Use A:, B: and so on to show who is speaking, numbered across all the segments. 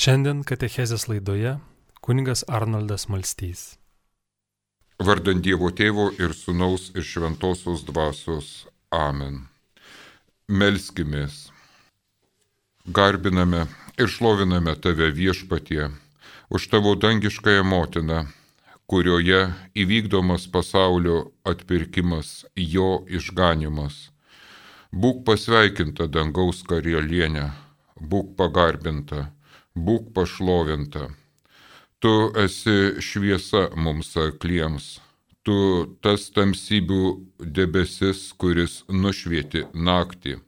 A: Šiandien Katechezės laidoje kuningas Arnoldas Malstys.
B: Vardant Dievo Tėvo ir Sūnaus ir Šventosios Dvasios. Amen. Melskimės. Garbiname ir šloviname Tave viešpatie už Tavo dangiškąją motiną, kurioje įvykdomas pasaulio atpirkimas, jo išganimas. Būk pasveikinta dangaus karalienė, būk pagarbinta būk pašlovinta. Tu esi šviesa mums akliems, tu tas tamsybių debesis, kuris nušvieti naktį.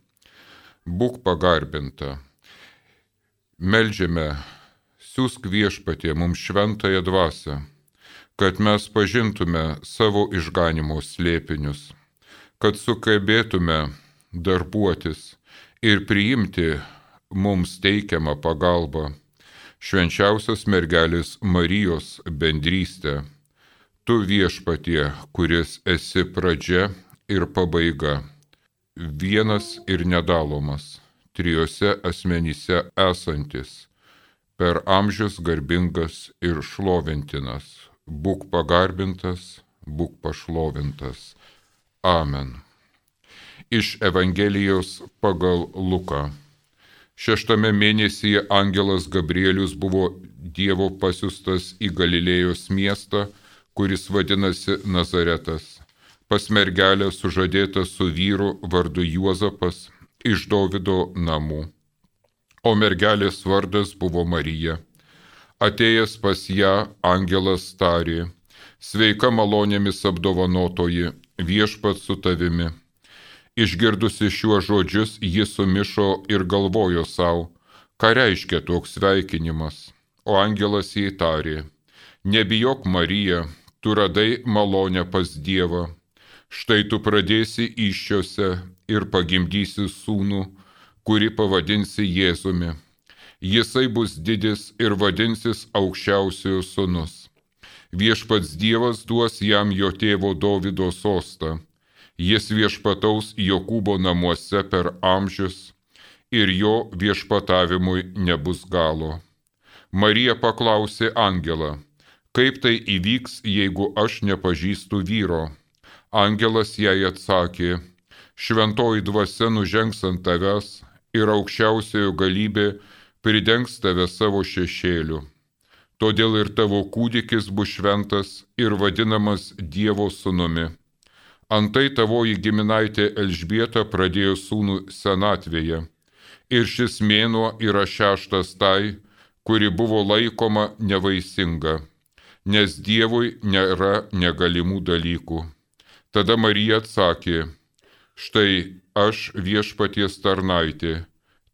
B: Būk pagarbinta. Meldžiame, siūsk viešpatie mums šventąją dvasę, kad mes pažintume savo išganimo slėpinius, kad sukabėtume darbuotis ir priimti mums teikiamą pagalbą švenčiausios mergelės Marijos bendrystę. Tu viešpatie, kuris esi pradžia ir pabaiga, vienas ir nedalomas, trijose asmenyse esantis, per amžius garbingas ir šlovintinas, būk pagarbintas, būk pašlovintas. Amen. Iš Evangelijos pagal Luką. Šeštame mėnesyje angelas Gabrielius buvo Dievo pasiustas į Galilėjos miestą, kuris vadinasi Nazaretas, pas mergelę sužadėta su vyru vardu Juozapas iš Dovido namų. O mergelės vardas buvo Marija. Atėjęs pas ją angelas tarė, sveika malonėmis apdovanotoji, viešpat su tavimi Išgirdusi šiuos žodžius, ji sumišo ir galvojo savo, ką reiškia toks sveikinimas. O angelas jai tarė, nebijok Marija, tu radai malonę pas Dievą. Štai tu pradėsi iššiose ir pagimdysi sūnų, kurį pavadinsi Jėzumi. Jisai bus didis ir vadinsis aukščiausiojo sūnus. Viešpats Dievas duos jam jo tėvo Dovido sostą Jis viešpataus Jokūbo namuose per amžius ir jo viešpatavimui nebus galo. Marija paklausė Angelą, kaip tai įvyks, jeigu aš nepažįstu vyro. Angelas jai atsakė, šventoji dvasia nužengs ant tavęs ir aukščiausiojo galybė pridengs tave savo šešėliu. Todėl ir tavo kūdikis bus šventas ir vadinamas Dievo sūnumi. Antai tavoji giminaitė Elžbieta pradėjo sūnų senatvėje. Ir šis mėnuo yra šeštas tai, kuri buvo laikoma nevaisinga, nes Dievui nėra negalimų dalykų. Tada Marija atsakė, štai aš viešpaties tarnaitė,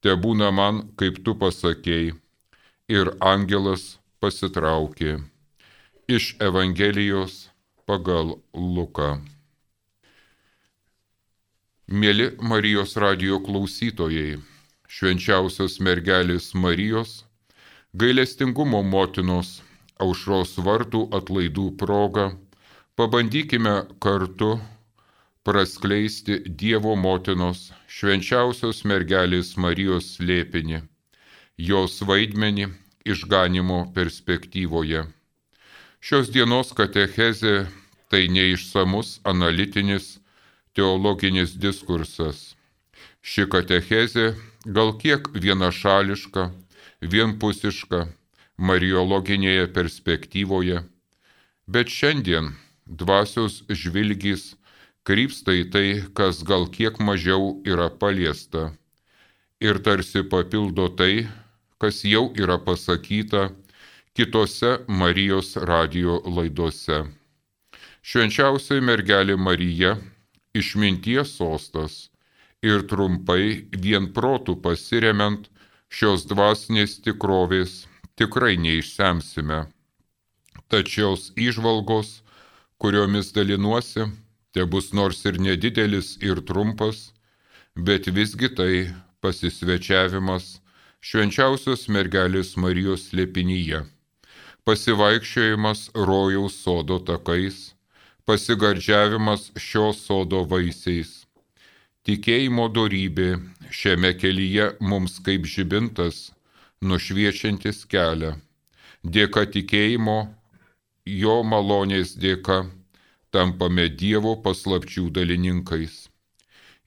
B: te būna man, kaip tu pasakėjai. Ir angelas pasitraukė. Iš Evangelijos pagal Luką. Mėly Marijos radio klausytojai, švenčiausios mergelės Marijos, gailestingumo motinos, aušros vartų atlaidų proga, pabandykime kartu praskleisti Dievo motinos, švenčiausios mergelės Marijos slėpinį, jos vaidmenį išganimo perspektyvoje. Šios dienos katechezė tai neišsamus analitinis, teologinis diskursas. Ši katechezė gal kiek vienašališka, vienpusiška mariologinėje perspektyvoje, bet šiandien dvasios žvilgys krypsta į tai, kas gal kiek mažiau yra paliesta ir tarsi papildo tai, kas jau yra pasakyta kitose Marijos radio laidose. Švenčiausiai mergelė Marija išminties sostas ir trumpai vien protų pasiremiant šios dvasinės tikrovės tikrai neišsemsime. Tačiau išvalgos, kuriomis dalinuosi, te bus nors ir nedidelis ir trumpas, bet visgi tai pasisvečiavimas švenčiausios mergelės Marijos slėpinyje, pasivaikščiojimas rojaus sodo takais, pasigardžiavimas šio sodo vaisiais. Tikėjimo darybė šiame kelyje mums kaip žibintas nušviečiantis kelią. Dėka tikėjimo, jo malonės dėka, tampame Dievo paslapčių dalininkais.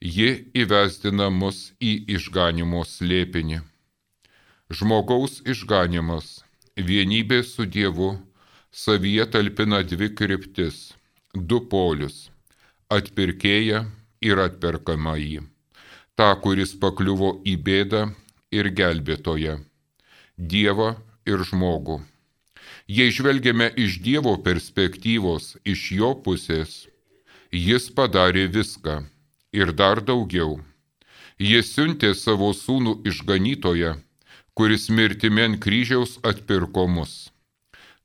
B: Ji įvesdina mus į išganimo slėpinį. Žmogaus išganimas, vienybė su Dievu, savyje talpina dvi kryptis, du polius - atpirkėją ir atperkamąjį. Ta, kuris pakliuvo į bėdą ir gelbėtoje. Dievą ir žmogų. Jei žvelgiame iš Dievo perspektyvos, iš jo pusės, jis padarė viską ir dar daugiau. Jis siuntė savo sūnų išganytoje, kuris mirtimi ant kryžiaus atpirko mus.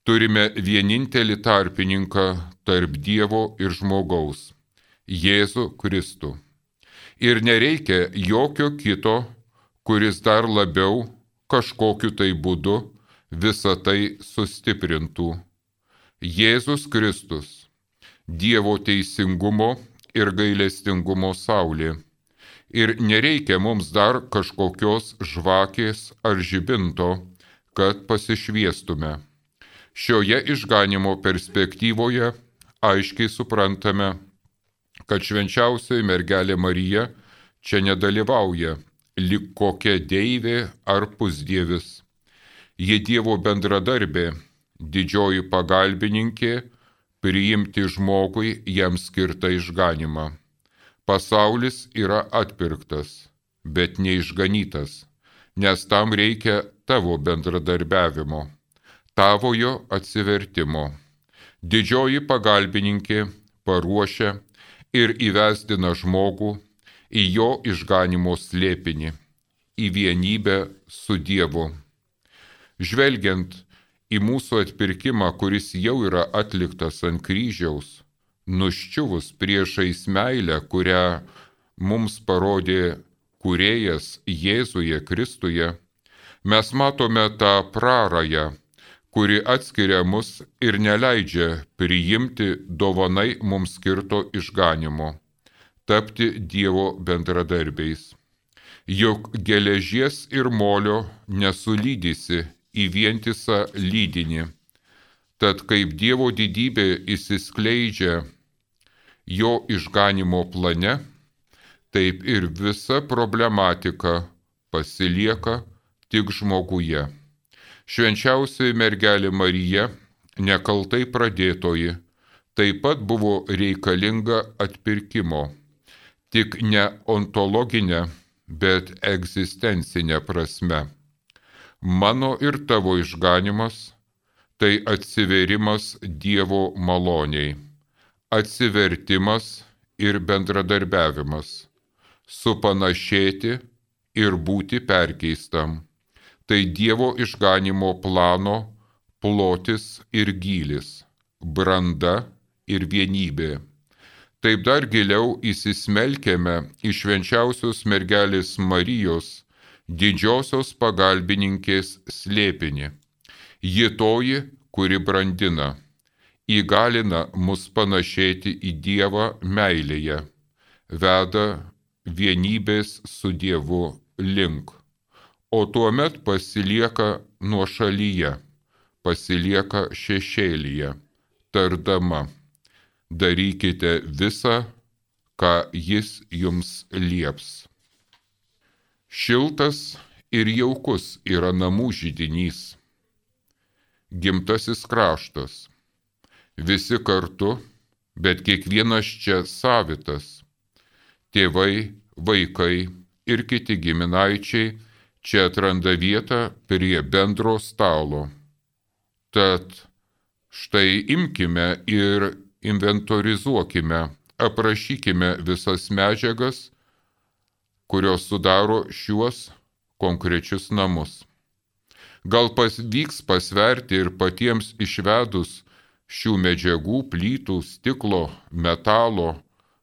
B: Turime vienintelį tarpininką tarp Dievo ir žmogaus Jėzų Kristų. Ir nereikia jokio kito, kuris dar labiau kažkokiu tai būdu visą tai sustiprintų. Jėzus Kristus, Dievo teisingumo ir gailestingumo saulė. Ir nereikia mums dar kažkokios žvakės ar žibinto, kad pasišviestume. Šioje išganimo perspektyvoje aiškiai suprantame, kad švenčiausioji mergelė Marija čia nedalyvauja, lik kokia deivė ar pusdievis. Ji Dievo bendradarbė, didžioji pagalbininkė, priimti žmogui jam skirtą išganimą. Pasaulis yra atpirktas, bet neišganytas, nes tam reikia tavo bendradarbiavimo, tavojo atsivertimo. Didžioji pagalbininkė paruošia ir įvesdina žmogų į jo išganimo slėpinį, į vienybę su Dievu. Žvelgiant į mūsų atpirkimą, kuris jau yra atliktas ant kryžiaus, nuščiuvus priešais meilę, kurią mums parodė kurėjas Jėzuje Kristuje, mes matome tą prarąją, kuri atskiria mus ir neleidžia priimti dovanai mums skirto išganimo, tapti Dievo bendradarbiais. Juk geležies ir molio nesulydysi į vientisą lydinį. Tad kaip Dievo didybė įsiskleidžia jo išganimo plane, taip ir visa problematika pasilieka tik žmoguje. Švenčiausioji mergelė Marija, nekaltai pradėtoji, taip pat buvo reikalinga atpirkimo, tik ne ontologinė, bet egzistencinė prasme. Mano ir tavo išganimas - tai atsiverimas Dievo maloniai, atsivertimas ir bendradarbiavimas, supanašėti ir būti perkeistam tai Dievo išganimo plano plotis ir gylis, branda ir vienybė. Taip dar giliau įsismelkėme į švenčiausios mergelės Marijos, didžiosios pagalbininkės slėpinį. Ji toji, kuri brandina, įgalina mus panašėti į Dievą meilėje, veda vienybės su Dievu link o tuomet pasilieka nuo šalyje, pasilieka šešėlyje, tardama, darykite visą, ką jis jums lieps. Šiltas ir jaukus yra namų žydinys, gimtasis kraštas, visi kartu, bet kiekvienas čia savitas, tėvai, vaikai ir kiti giminaičiai čia atranda vietą prie bendro stalo. Tad štai imkime ir inventorizuokime, aprašykime visas medžiagas, kurios sudaro šiuos konkrečius namus. Gal pavyks pasverti ir patiems išvedus šių medžiagų, plytų, stiklo, metalo,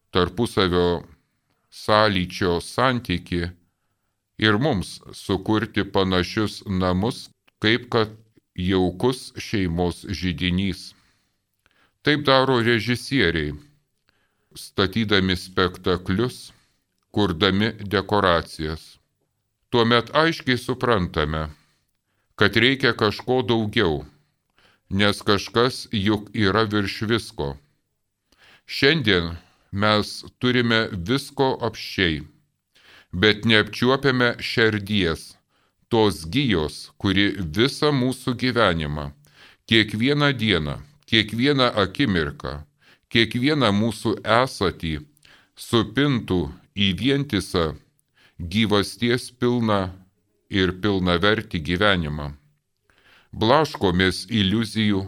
B: tarpusavio sąlyčio santyki ir mums sukurti panašius namus, kaip kad jaukus šeimos žydinys. Taip daro režisieriai, statydami spektaklius, kurdami dekoracijas. Tuomet aiškiai suprantame, kad reikia kažko daugiau, nes kažkas juk yra virš visko. Šiandien mes turime visko apščiai, bet neapčiuopiame širdies, tos gyjos, kuri visą mūsų gyvenimą, kiekvieną dieną, kiekvieną akimirką, kiekvieną mūsų esatį supintų į vientisą gyvasties pilną ir pilnavertį gyvenimą. Blaškomės iliuzijų,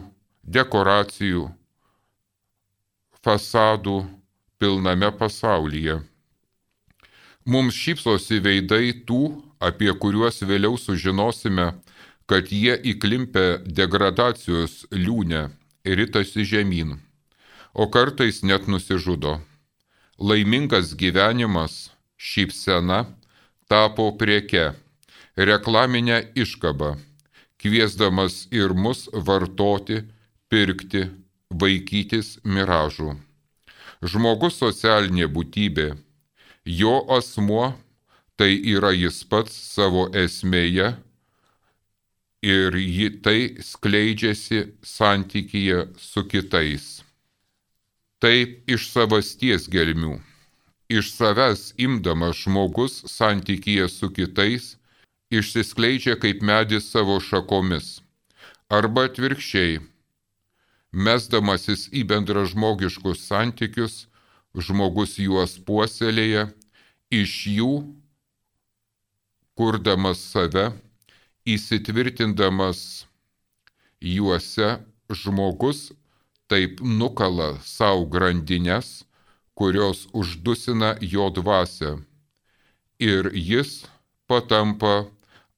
B: dekoracijų, fasadų pilname pasaulyje. Mums šypsosi veidai tų, apie kuriuos vėliau sužinosime, kad jie įklimpę degradacijos liūnę ritasi žemyn, o kartais net nusižudo. Laimingas gyvenimas, šypsena tapo prieke reklaminę iškabą, kviesdamas ir mus vartoti, pirkti, vaikytis miražų. Žmogus socialinė būtybė, jo asmuo tai yra jis pats savo esmėje ir ji tai skleidžiasi santykyje su kitais. Taip iš savasties gelmių. Iš savęs imdamas žmogus santykyje su kitais išsiskleidžia kaip medis savo šakomis. Arba atvirkščiai, mesdamasis į bendražmogiškus santykius, žmogus juos puoselėja, iš jų, kurdamas save, įsitvirtindamas juose, žmogus taip nukala savo grandinės, kurios uždusina jo dvasę. Ir jis patampa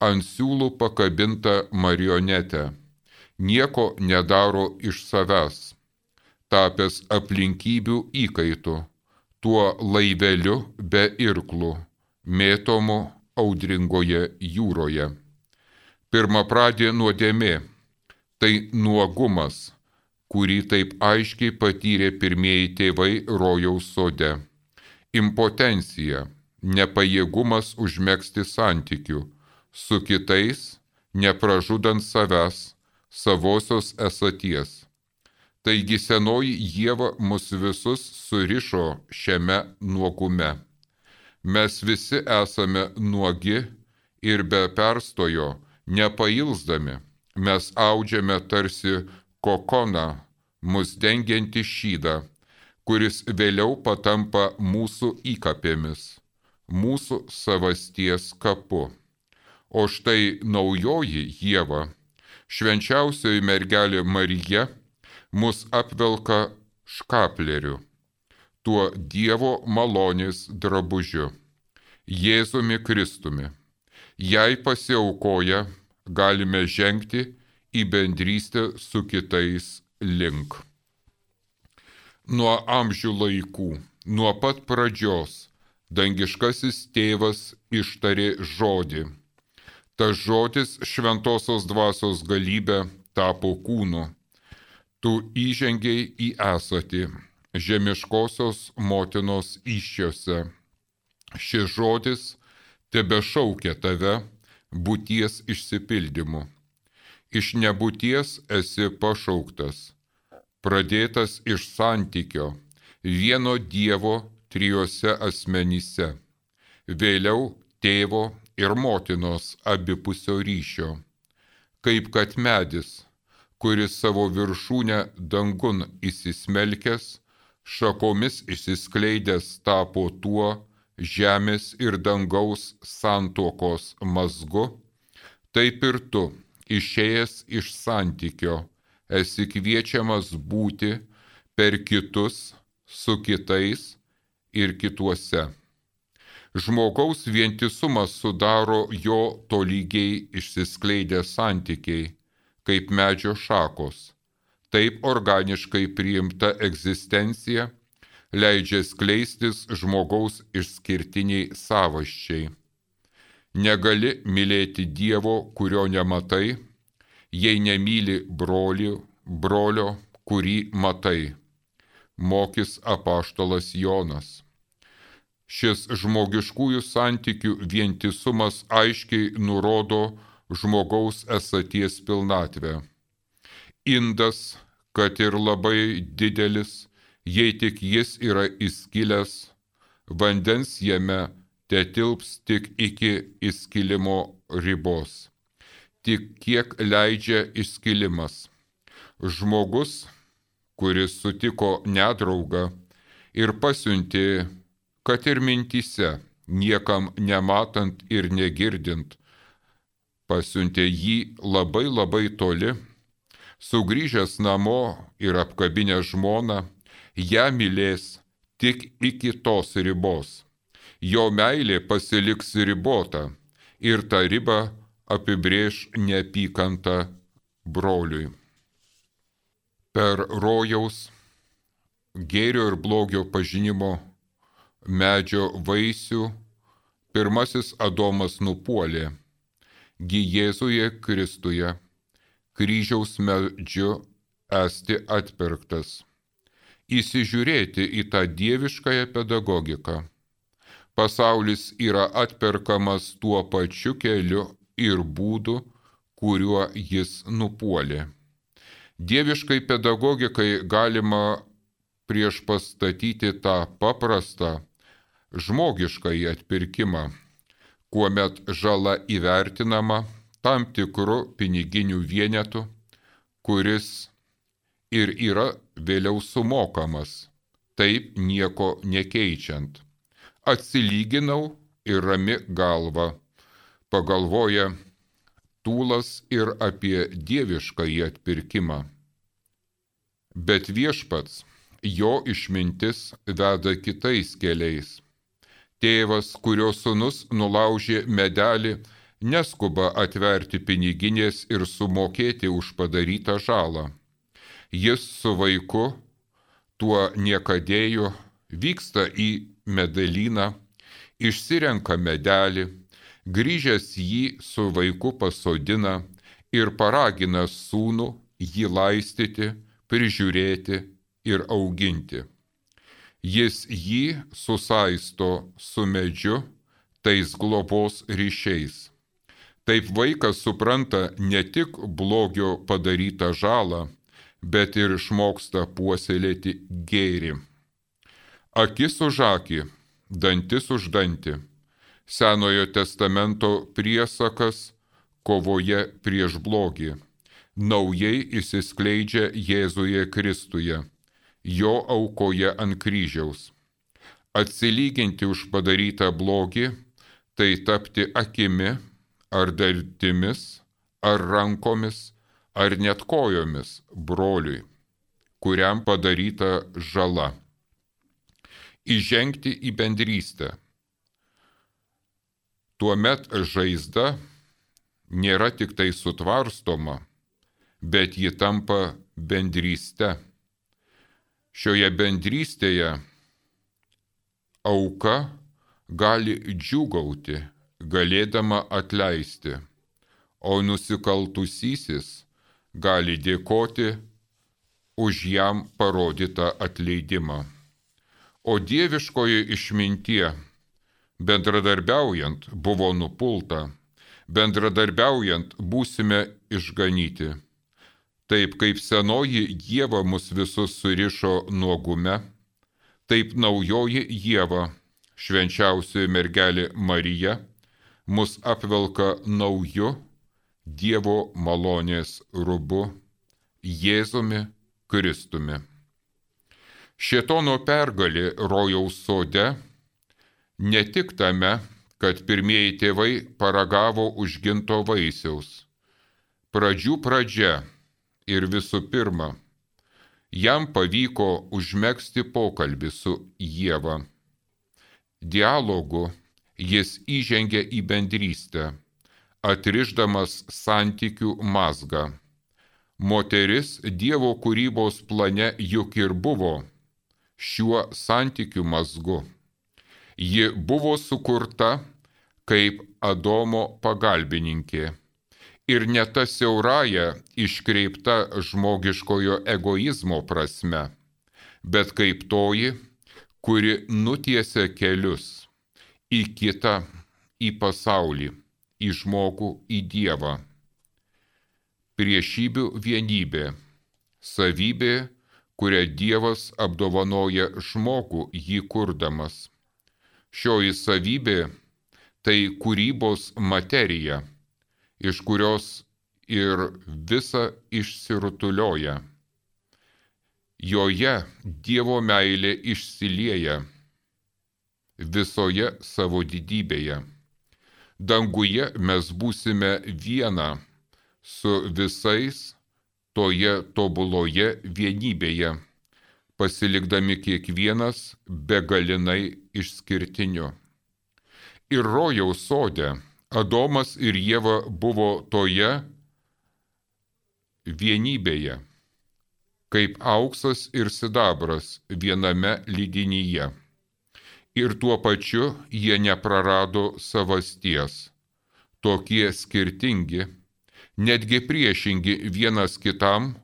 B: ant siūlų pakabinta marionetė, nieko nedaro iš savęs, tapęs aplinkybių įkaitu, tuo laiveliu be irklų, mėtomu audringoje jūroje. Pirma pradė nuodėmė - tai nuogumas, kurį taip aiškiai patyrė pirmieji tėvai rojaus sode. Impotencija - nepajėgumas užmėgsti santykių su kitais, nepražudant savęs, savosios esaties. Taigi senoji Jėva mus visus surišo šiame nuogume. Mes visi esame nuogi ir be perstojo, nepailsdami, mes audžiame tarsi kokoną, mus dengianti šydą, kuris vėliau patampa mūsų įkapėmis, mūsų savasties kapu. O štai naujoji Jėva, švenčiausioji mergelė Marija, mus apvelka škapleriu, tuo Dievo malonės drabužiu, Jėzumi Kristumi. Jei pasiaukoja, galime žengti į bendrystę su kitais link. Nuo amžių laikų, nuo pat pradžios, dangiškasis tėvas ištarė žodį Tas žodis šventosios dvasios galybė tapo kūnu. Tu įžengiai į esatį žemiškosios motinos iššiose. Šis žodis tebe šaukia tave būties išsipildymu. Iš nebūties esi pašauktas, pradėtas iš santykio, vieno Dievo trijose asmenyse, vėliau tėvo ir motinos abipusio ryšio, kaip kad medis, kuris savo viršūnę dangun įsismelkęs, šakomis išsiskleidęs tapo tuo žemės ir dangaus santuokos mazgu, taip ir tu, išėjęs iš santykio, esi kviečiamas būti per kitus, su kitais ir kituose. Žmogaus vientisumas sudaro jo tolygiai išsiskleidę santykiai, kaip medžio šakos. Taip organiškai priimta egzistencija leidžia skleistis žmogaus išskirtiniai savaščiai. Negali mylėti Dievo, kurio nematai, jei nemyli brolių, brolio, kurį matai. Mokys apaštalas Jonas. Šis žmogiškųjų santykių vientisumas aiškiai nurodo žmogaus esaties pilnatvę. Indas, kad ir labai didelis, jei tik jis yra įskilęs, vandens jame te tilps tik iki įskilimo ribos. Tik kiek leidžia įskilimas. Žmogus, kuris sutiko nedraugą ir pasiuntė, kad ir mintise, niekam nematant ir negirdint, pasiuntė jį labai labai toli, sugrįžęs namo ir apkabinęs žmoną, ją mylės tik iki tos ribos. Jo meilė pasiliks ribota ir tą ribą apibrėž neapykantą broliui. Per rojaus gėrio ir blogio pažinimo medžio vaisių pirmasis Adomas nupuolė gi Jėzuje Kristuje, kryžiaus medžiu esti atpirktas. Įsižiūrėti į tą dieviškąją pedagogiką. Pasaulis yra atperkamas tuo pačiu keliu ir būdu, kuriuo jis nupuolė. Dieviškai pedagogikai galima prieš pastatyti tą paprastą žmogiškąjį atpirkimą kuomet žala įvertinama tam tikru piniginiu vienetu, kuris ir yra vėliau sumokamas, taip nieko nekeičiant. Atsilyginau ir rami galva, pagalvoja tūlas ir apie dieviškąjį atpirkimą. Bet viešpats, jo išmintis veda kitais keliais Tėvas, kurio sunus nulaužė medelį, neskuba atverti piniginės ir sumokėti už padarytą žalą. Jis su vaiku, tuo niekadėju, vyksta į medelyną, išsirenka medelį, grįžęs jį su vaiku pasodina ir paragina sūnų jį laistyti, prižiūrėti ir auginti jis jį susaisto su medžiu, tais globos ryšiais. Taip vaikas supranta ne tik blogio padarytą žalą, bet ir išmoksta puoselėti gėrį. Akis už akį, dantis už dantį. Senojo testamento priesakas kovoje prieš blogį. Naujai įsiskleidžia Jėzuje Kristuje jo aukoje ant kryžiaus. Atsilyginti už padarytą blogį - tai tapti akimi ar daltimis, ar rankomis, ar net kojomis broliui, kuriam padaryta žala. Įžengti į bendrystę. Tuomet žaizda nėra tik tai sutvarstoma, bet ji tampa bendryste. Šioje bendrystėje auka gali džiugauti, galėdama atleisti, o nusikaltusysis gali dėkoti už jam parodytą atleidimą. O dieviškoji išmintie, bendradarbiaujant, buvo nupulta, bendradarbiaujant būsime išganyti. Taip kaip senoji Jėva mus visus surišo nuogume, taip naujoji Jėva, švenčiausioji mergelė Marija, mus apvelka nauju Dievo malonės rubu, Jėzumi Kristumi. Šėtono pergalė rojaus sode ne tik tame, kad pirmieji tėvai paragavo užginto vaisiaus. Pradžių pradžia ir visų pirma, jam pavyko užmėgsti pokalbį su Jėva. Dialogu jis įžengė į bendrystę, atriždamas santykių mazgą. Moteris Dievo kūrybos plane juk ir buvo šiuo santykių mazgu. Ji buvo sukurta kaip Adomo pagalbininkė ir ne ta siauraja iškreipta žmogiškojo egoizmo prasme, bet kaip toji, kuri nutiesia kelius į kitą, į pasaulį, į žmogų, į Dievą. priešybių vienybė, savybė, kurią Dievas apdovanoja žmogų jį kurdamas. Šioji savybė tai kūrybos materija, iš kurios ir visa išsirutulioja. Joje Dievo meilė išsilieja visoje savo didybėje. Danguje mes būsime viena su visais toje tobuloje vienybėje, pasilikdami kiekvienas begalinai išskirtiniu. Ir rojaus sode Adomas ir Jėva buvo toje vienybėje, kaip auksas ir sidabras viename lydinyje. Ir tuo pačiu jie neprarado savasties, tokie skirtingi netgi priešingi vienas kitam,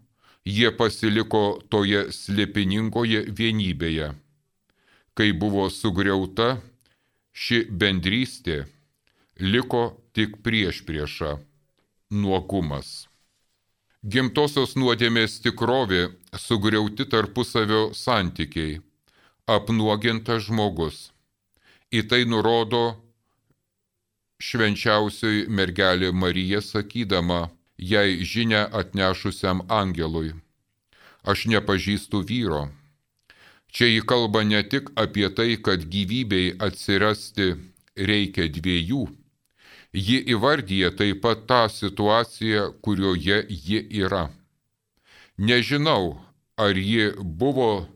B: jie pasiliko toje slėpiningoje vienybėje. Kai buvo sugriauta, ši bendrystė liko tik prieš priešą - nuogumas. Gimtosios nuodėmės tikrovė sugriauti tarpusavio santykiai, apnuogintas žmogus. Į tai nurodo švenčiausioji mergelė Marija sakydama jai žinia atnešusiam angelui. Aš nepažįstu vyro. Čia į kalba ne tik apie tai, kad gyvybei atsirasti reikia dviejų, ji įvardyja taip pat tą situaciją, kurioje ji yra. Nežinau, ar ji buvo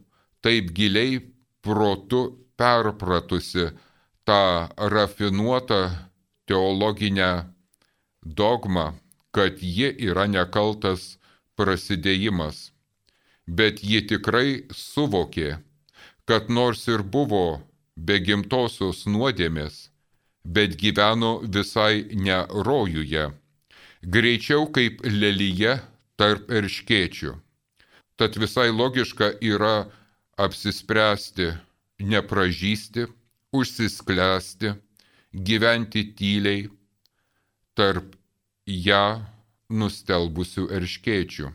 B: taip giliai protu perpratusi tą rafinuotą teologinę dogmą, kad ji yra nekaltas prasidėjimas, bet ji tikrai suvokė, kad nors ir buvo be gimtosios nuodėmės, bet gyveno visai ne rojuje, greičiau kaip lelyje tarp erškėčių. Tad visai logiška yra apsispręsti, nepražysti, užsisklęsti, gyventi tyliai tarp ją nustelbusių erškėčių.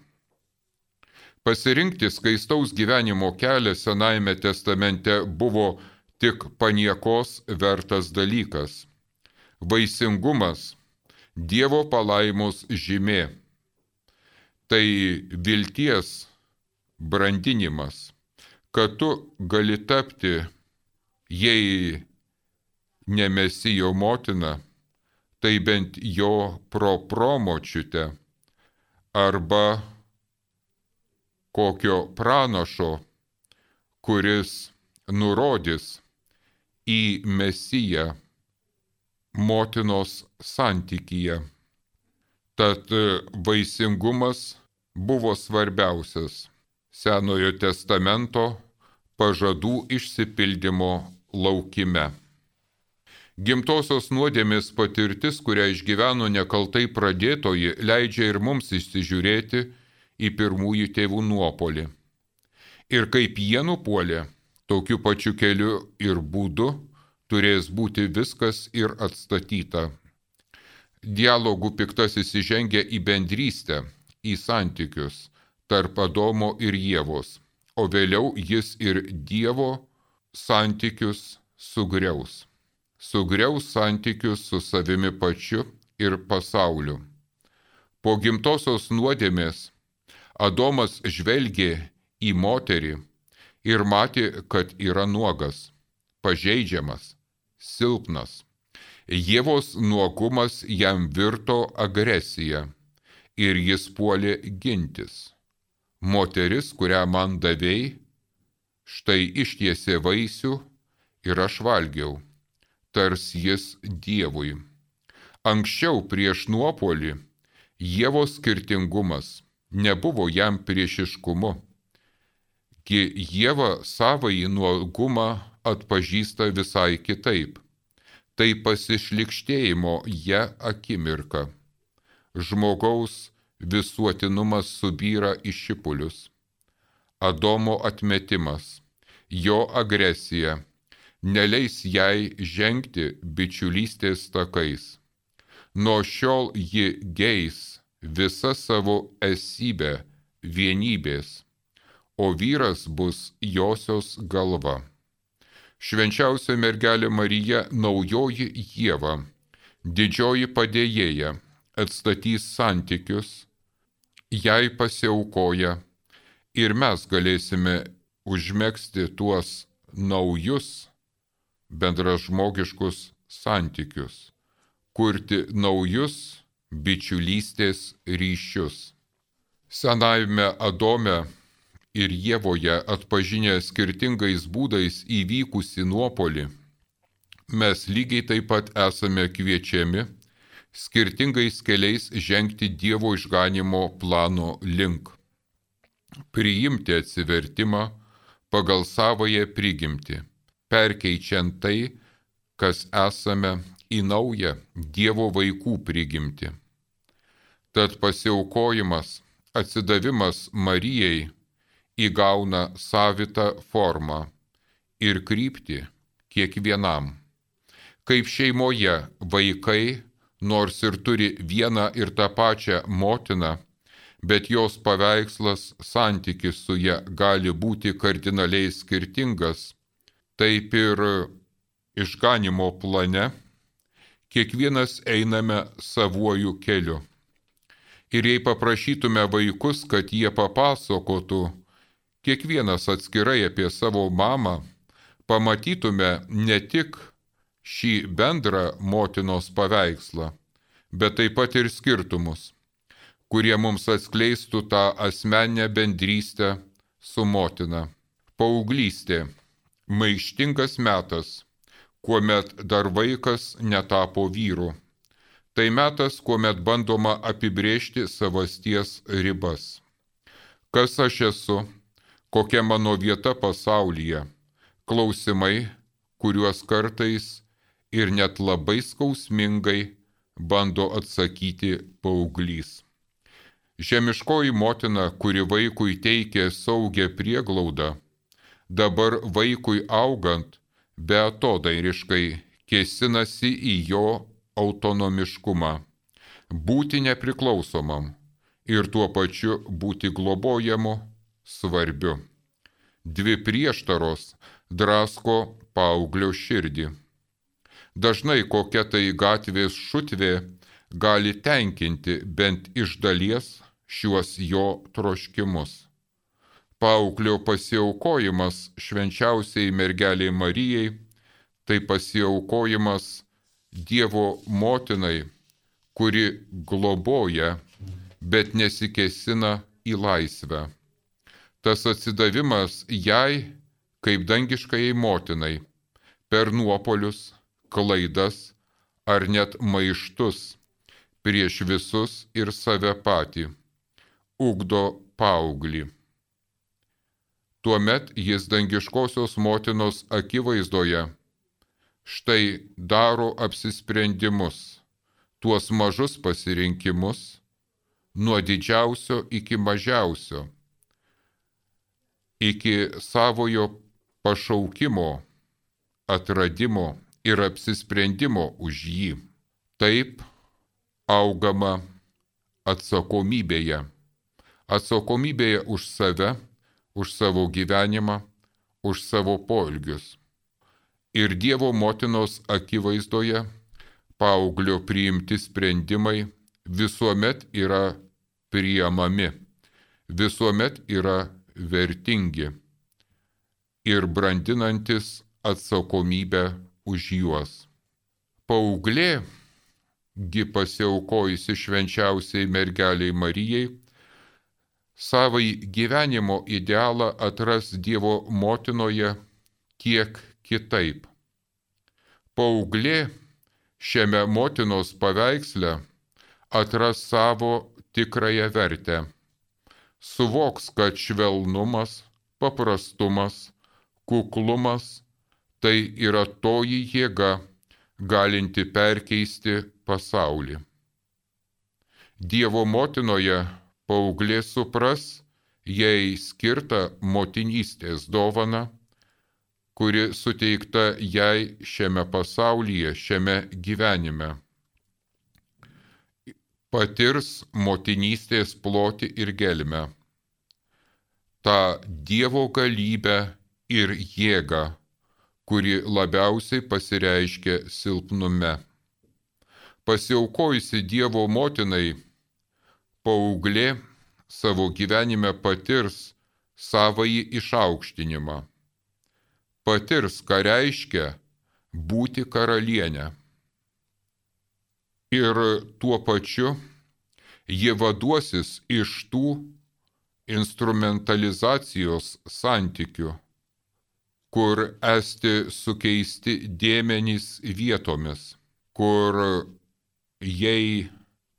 B: Pasirinkti skaistaus gyvenimo kelią Senajame testamente buvo tik paniekos vertas dalykas. Vaisingumas - Dievo palaimos žymė. Tai vilties brandinimas, kad tu gali tapti, jei ne mesijo motina, tai bent jo propromočiute arba kokio pranašo, kuris nurodys į mesiją motinos santykyje. Tad vaisingumas buvo svarbiausias Senojo testamento pažadų išsipildymo laukime. Gimtosios nuodėmės patirtis, kurią išgyveno nekaltai pradėtoji, leidžia ir mums įsižiūrėti į pirmųjų tėvų nuopolį. Ir kaip jie nupuolė, tokiu pačiu keliu ir būdu turės būti viskas ir atstatyta. Dialogų piktasis įžengia į bendrystę, į santykius tarp Adomo ir Jėvos, o vėliau jis ir Dievo santykius sugriaus sugriaus santykius su savimi pačiu ir pasauliu. Po gimtosios nuodėmės Adomas žvelgė į moterį ir matė, kad yra nuogas, pažeidžiamas, silpnas. Jėvos nuogumas jam virto agresija ir jis puolė gintis. Moteris, kurią man davėjai, štai ištiesė vaisių ir aš valgiau tars jis Dievui. Anksčiau prieš nuopolį Dievo skirtingumas nebuvo jam priešiškumu. Dieva savąjį nuogumą atpažįsta visai kitaip. Tai pasišlikštėjimo ją akimirka. Žmogaus visuotinumas subyra į šipulius. Adomo atmetimas, jo agresija neleis jai žengti bičiulystės takais. Nuo šiol ji geis visa savo esybė vienybės, o vyras bus josios galva. Švenčiausia mergelė Marija naujoji Jėva, didžioji padėjėja, atstatys santykius, jai pasiaukoja ir mes galėsime užmėgsti tuos naujus bendražmogiškus santykius, kurti naujus bičiulystės ryšius. Senajame Adome ir Jėvoje atpažinę skirtingais būdais įvykusi nuopolį, mes lygiai taip pat esame kviečiami skirtingais keliais žengti Dievo išganimo plano link. Priimti atsivertimą pagal savoje prigimti, perkeičiant tai, kas esame į naują Dievo vaikų prigimti. Tad pasiaukojimas atsidavimas Marijai įgauna savitą formą ir kryptį kiekvienam. Kaip šeimoje vaikai, nors ir turi vieną ir tą pačią motiną, bet jos paveikslas santykis su ją gali būti kardinaliai skirtingas, taip ir išganimo plane kiekvienas einame savuoju keliu. Ir jei paprašytume vaikus, kad jie papasakotų kiekvienas atskirai apie savo mamą, pamatytume ne tik šį bendrą motinos paveikslą, bet taip pat ir skirtumus, kurie mums atskleistų tą asmenę bendrystę su motina. Pauglystė - maištingas metas, kuomet dar vaikas netapo vyru Tai metas, kuomet bandoma apibriežti savasties ribas. Kas aš esu, kokia mano vieta pasaulyje. Klausimai, kuriuos kartais ir net labai skausmingai bando atsakyti paauglys. Žemiškoji motina, kuri vaikui teikė saugę prieglaudą, dabar vaikui augant, be atodairiškai kėsinasi į jo autonomiškumą, būti nepriklausomam ir tuo pačiu būti globojamu svarbiu. Dvi prieštaros drasko paauglio širdį. Dažnai kokia tai gatvės šutvė gali tenkinti bent iš dalies šiuos jo troškimus. Paauglio pasiaukojimas švenčiausiai mergeliai Marijai tai pasiaukojimas Dievo motinai, kuri globoja, bet nesikesina į laisvę. Tas atsidavimas jai, kaip dangiškai motinai, per nuopolius, klaidas ar net maištus prieš visus ir save patį, ugdo paauglį. Tuomet jis dangiškosios motinos akivaizdoje štai daro apsisprendimus, tuos mažus pasirinkimus, nuo didžiausio iki mažiausio, iki savojo pašaukimo, atradimo ir apsisprendimo už jį. Taip augama atsakomybėje. Atsakomybėje už save, už savo gyvenimą, už savo poelgius ir Dievo motinos akivaizdoje paauglio priimti sprendimai visuomet yra priemami, visuomet yra vertingi ir brandinantis atsakomybę už juos. Paauglė, gi pasiaukojusi švenčiausiai mergeliai Marijai, savai gyvenimo idealą atras Dievo motinoje kiek kitaip. Pauglė šiame motinos paveiksle atras savo tikrąją vertę. Suvoks, kad švelnumas, paprastumas, kuklumas tai yra toji jėga, galinti perkeisti pasaulį. Dievo motinoje paauglė supras jai skirtą motinystės dovaną kuri suteikta jai šiame pasaulyje, šiame gyvenime. Patirs motinystės ploti ir gelmę, tą Dievo galybę ir jėgą, kuri labiausiai pasireiškia silpnume. Pasiaukojusi Dievo motinai, paauglė savo gyvenime patirs savąjį išaukštinimą. Patirs, ką reiškia būti karalienė. Ir tuo pačiu jie vaduosis iš tų instrumentalizacijos santykių, kur esti sukeisti dėmenys vietomis, kur jei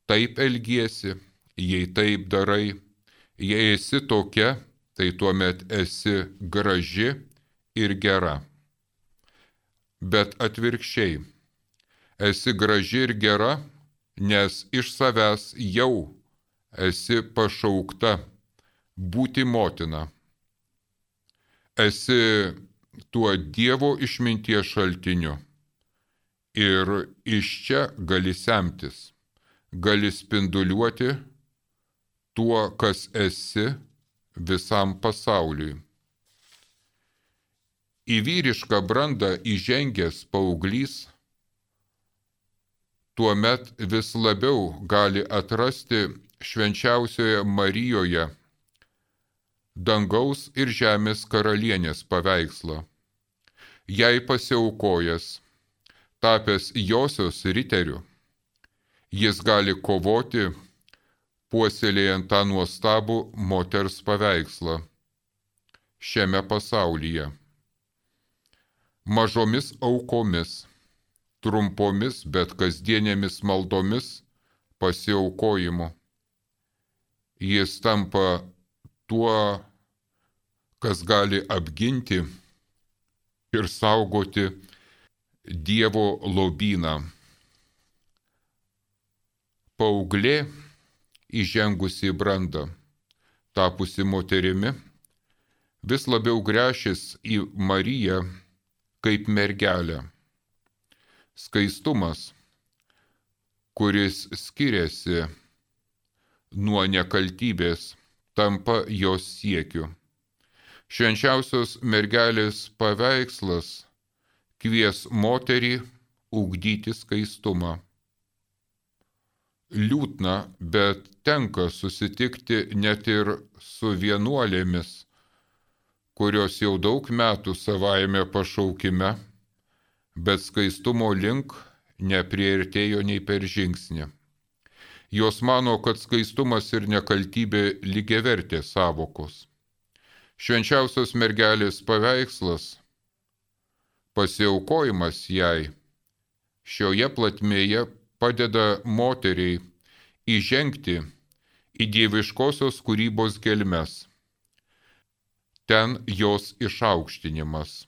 B: taip elgiesi, jei taip darai, jei esi tokia, tai tuomet esi graži ir gera. Bet atvirkščiai, esi graži ir gera, nes iš savęs jau esi pašaukta būti motina. Esi tuo Dievo išminties šaltiniu ir iš čia gali semtis, gali spinduliuoti tuo, kas esi visam pasauliui. Į vyrišką brandą įžengęs paauglys tuomet vis labiau gali atrasti švenčiausioje Marijoje dangaus ir žemės karalienės paveikslą. Jai pasiaukojęs, tapęs josios riteriu, jis gali kovoti, puoselėjant tą nuostabų moters paveikslą šiame pasaulyje. Mažomis aukomis, trumpomis, bet kasdienėmis maldomis, pasiaukojimu. Jis tampa tuo, kas gali apginti ir saugoti Dievo lobyną. Pauglė įžengusi į brandą, tapusi moterimi, vis labiau grešis į Mariją kaip mergelę. Skaistumas, kuris skiriasi nuo nekaltybės, tampa jos siekiu. Švenčiausios mergelės paveikslas kvies moterį ugdyti skaistumą. Liūtna, bet tenka susitikti net ir su vienuolėmis, kurios jau daug metų savaime pašaukime, bet skaistumo link neprieartėjo nei per žingsnį. Jos mano, kad skaistumas ir nekaltybė lygiavertė savokos. Švenčiausios mergelės paveikslas, pasiaukojimas jai, šioje platmėje padeda moteriai įžengti į dieviškosios kūrybos gelmes. Ten jos išaukštinimas.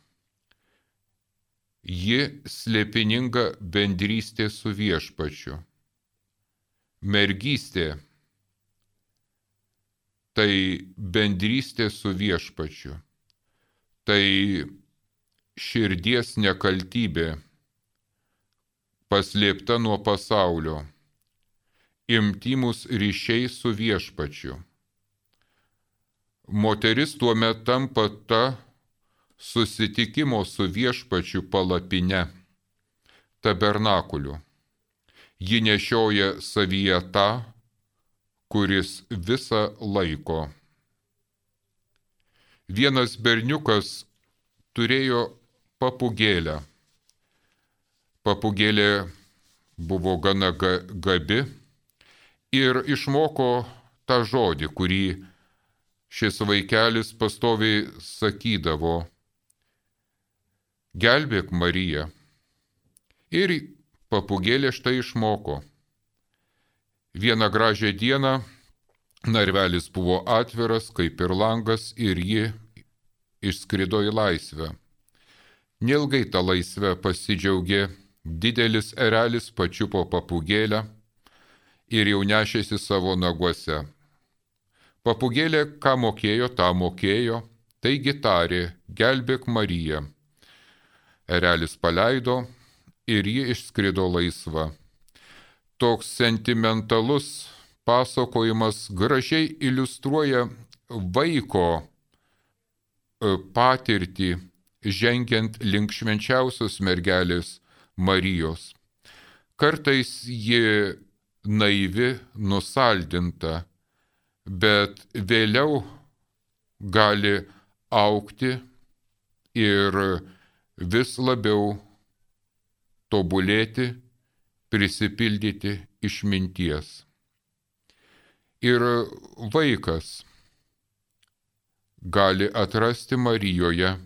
B: Ji slėpininga bendrystė su viešpačiu. Mergystė. Tai bendrystė su viešpačiu, tai širdies nekaltybė, paslėpta nuo pasaulio, imtimus ryšiai su viešpačiu. Moteris tuo metu tampa ta susitikimo su viešpačiu palapine, tabernakuliu ji nešioja savyje tą, kuris visą laiko. Vienas berniukas turėjo papugėlę. Papugėlė buvo gana gabi ir išmoko tą žodį, kurį šis vaikelis pastoviai sakydavo - Gelbėk Mariją. Ir papugėlė štai išmoko. Vieną gražią dieną narvelis buvo atviras kaip ir langas ir ji išskrido į laisvę. Nilgai tą laisvę pasidžiaugė, didelis erelis pačiupo papugėlę ir jau nešėsi savo naguose. Papugėlė, ką mokėjo, tą mokėjo, taigi tarė, gelbėk Mariją. Erelis paleido, ir ji išskrido laisva. toks sentimentalus pasakojimas gražiai iliustruoja vaiko e, patirtį žengiant link švenčiausios mergelės Marijos. Kartais ji naivi, nusaldinta, bet vėliau gali aukti ir vis labiau tobulėti, prisipildyti išminties. Ir vaikas gali atrasti Marijoje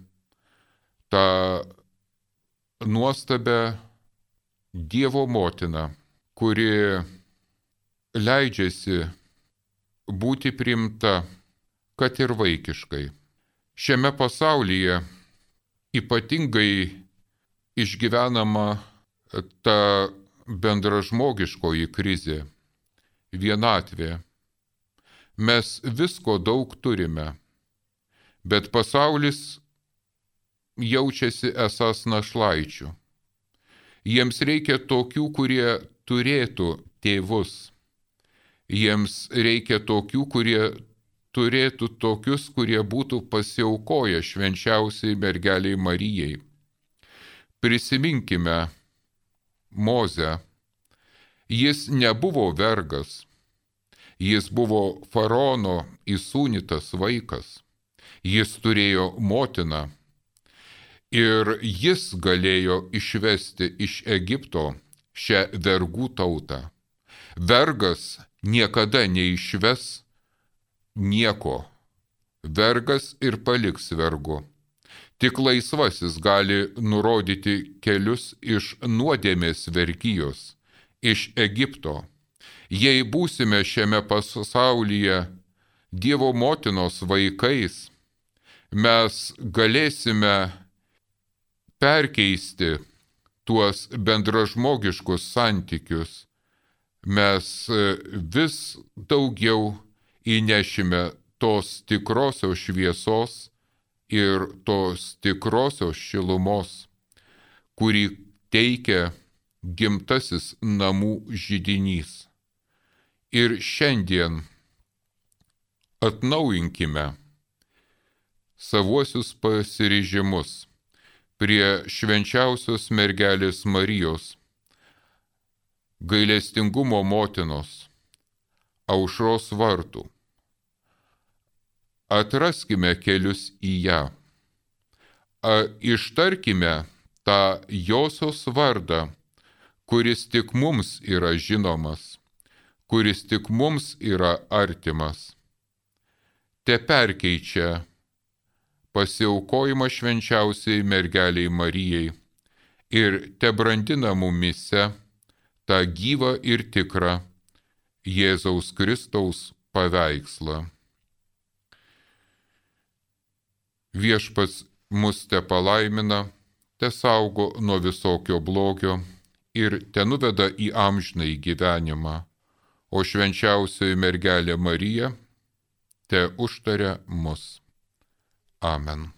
B: tą nuostabę Dievo motiną, kuri leidžiasi būti primta, kad ir vaikiškai. Šiame pasaulyje ypatingai išgyvenama ta bendražmogiškoji krizė, vienatvė. Mes visko daug turime, bet pasaulis jaučiasi esas našlaičių. Jiems reikia tokių, kurie turėtų tėvus. Jiems reikia tokių, kurie turėtų tokius, kurie būtų pasiaukoję švenčiausiai mergeliai Marijai. Prisiminkime Mozę. Jis nebuvo vergas, jis buvo faraono įsūnytas vaikas, jis turėjo motiną Ir jis galėjo išvesti iš Egipto šią vergų tautą. Vergas niekada neišves nieko. Vergas ir paliks vergu. Tik laisvasis gali nurodyti kelius iš nuodėmės vergyjos, iš Egipto. Jei būsime šiame pasaulyje Dievo motinos vaikais, mes galėsime perkeisti tuos bendražmogiškus santykius, mes e, vis daugiau įnešime tos tikrosios šviesos ir tos tikrosios šilumos, kurį teikia gimtasis namų žydinys. Ir šiandien atnaujinkime savuosius pasiryžimus prie švenčiausios mergelės Marijos, gailestingumo motinos, aušros vartų. Atraskime kelius į ją. Ištarkime tą josios vardą, kuris tik mums yra žinomas, kuris tik mums yra artimas. Te perkeičia pasiaukojimą švenčiausiai mergeliai Marijai ir te brandina mumise tą gyvą ir tikrą Jėzaus Kristaus paveikslą. Viešpats mus te palaimina, te saugo nuo visokio blogio ir te nuveda į amžinai gyvenimą, o švenčiausioji mergelė Marija te užtaria mus. Amen.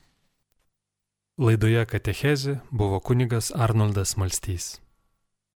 A: Laidoje Katechezė buvo kunigas Arnoldas Malstys.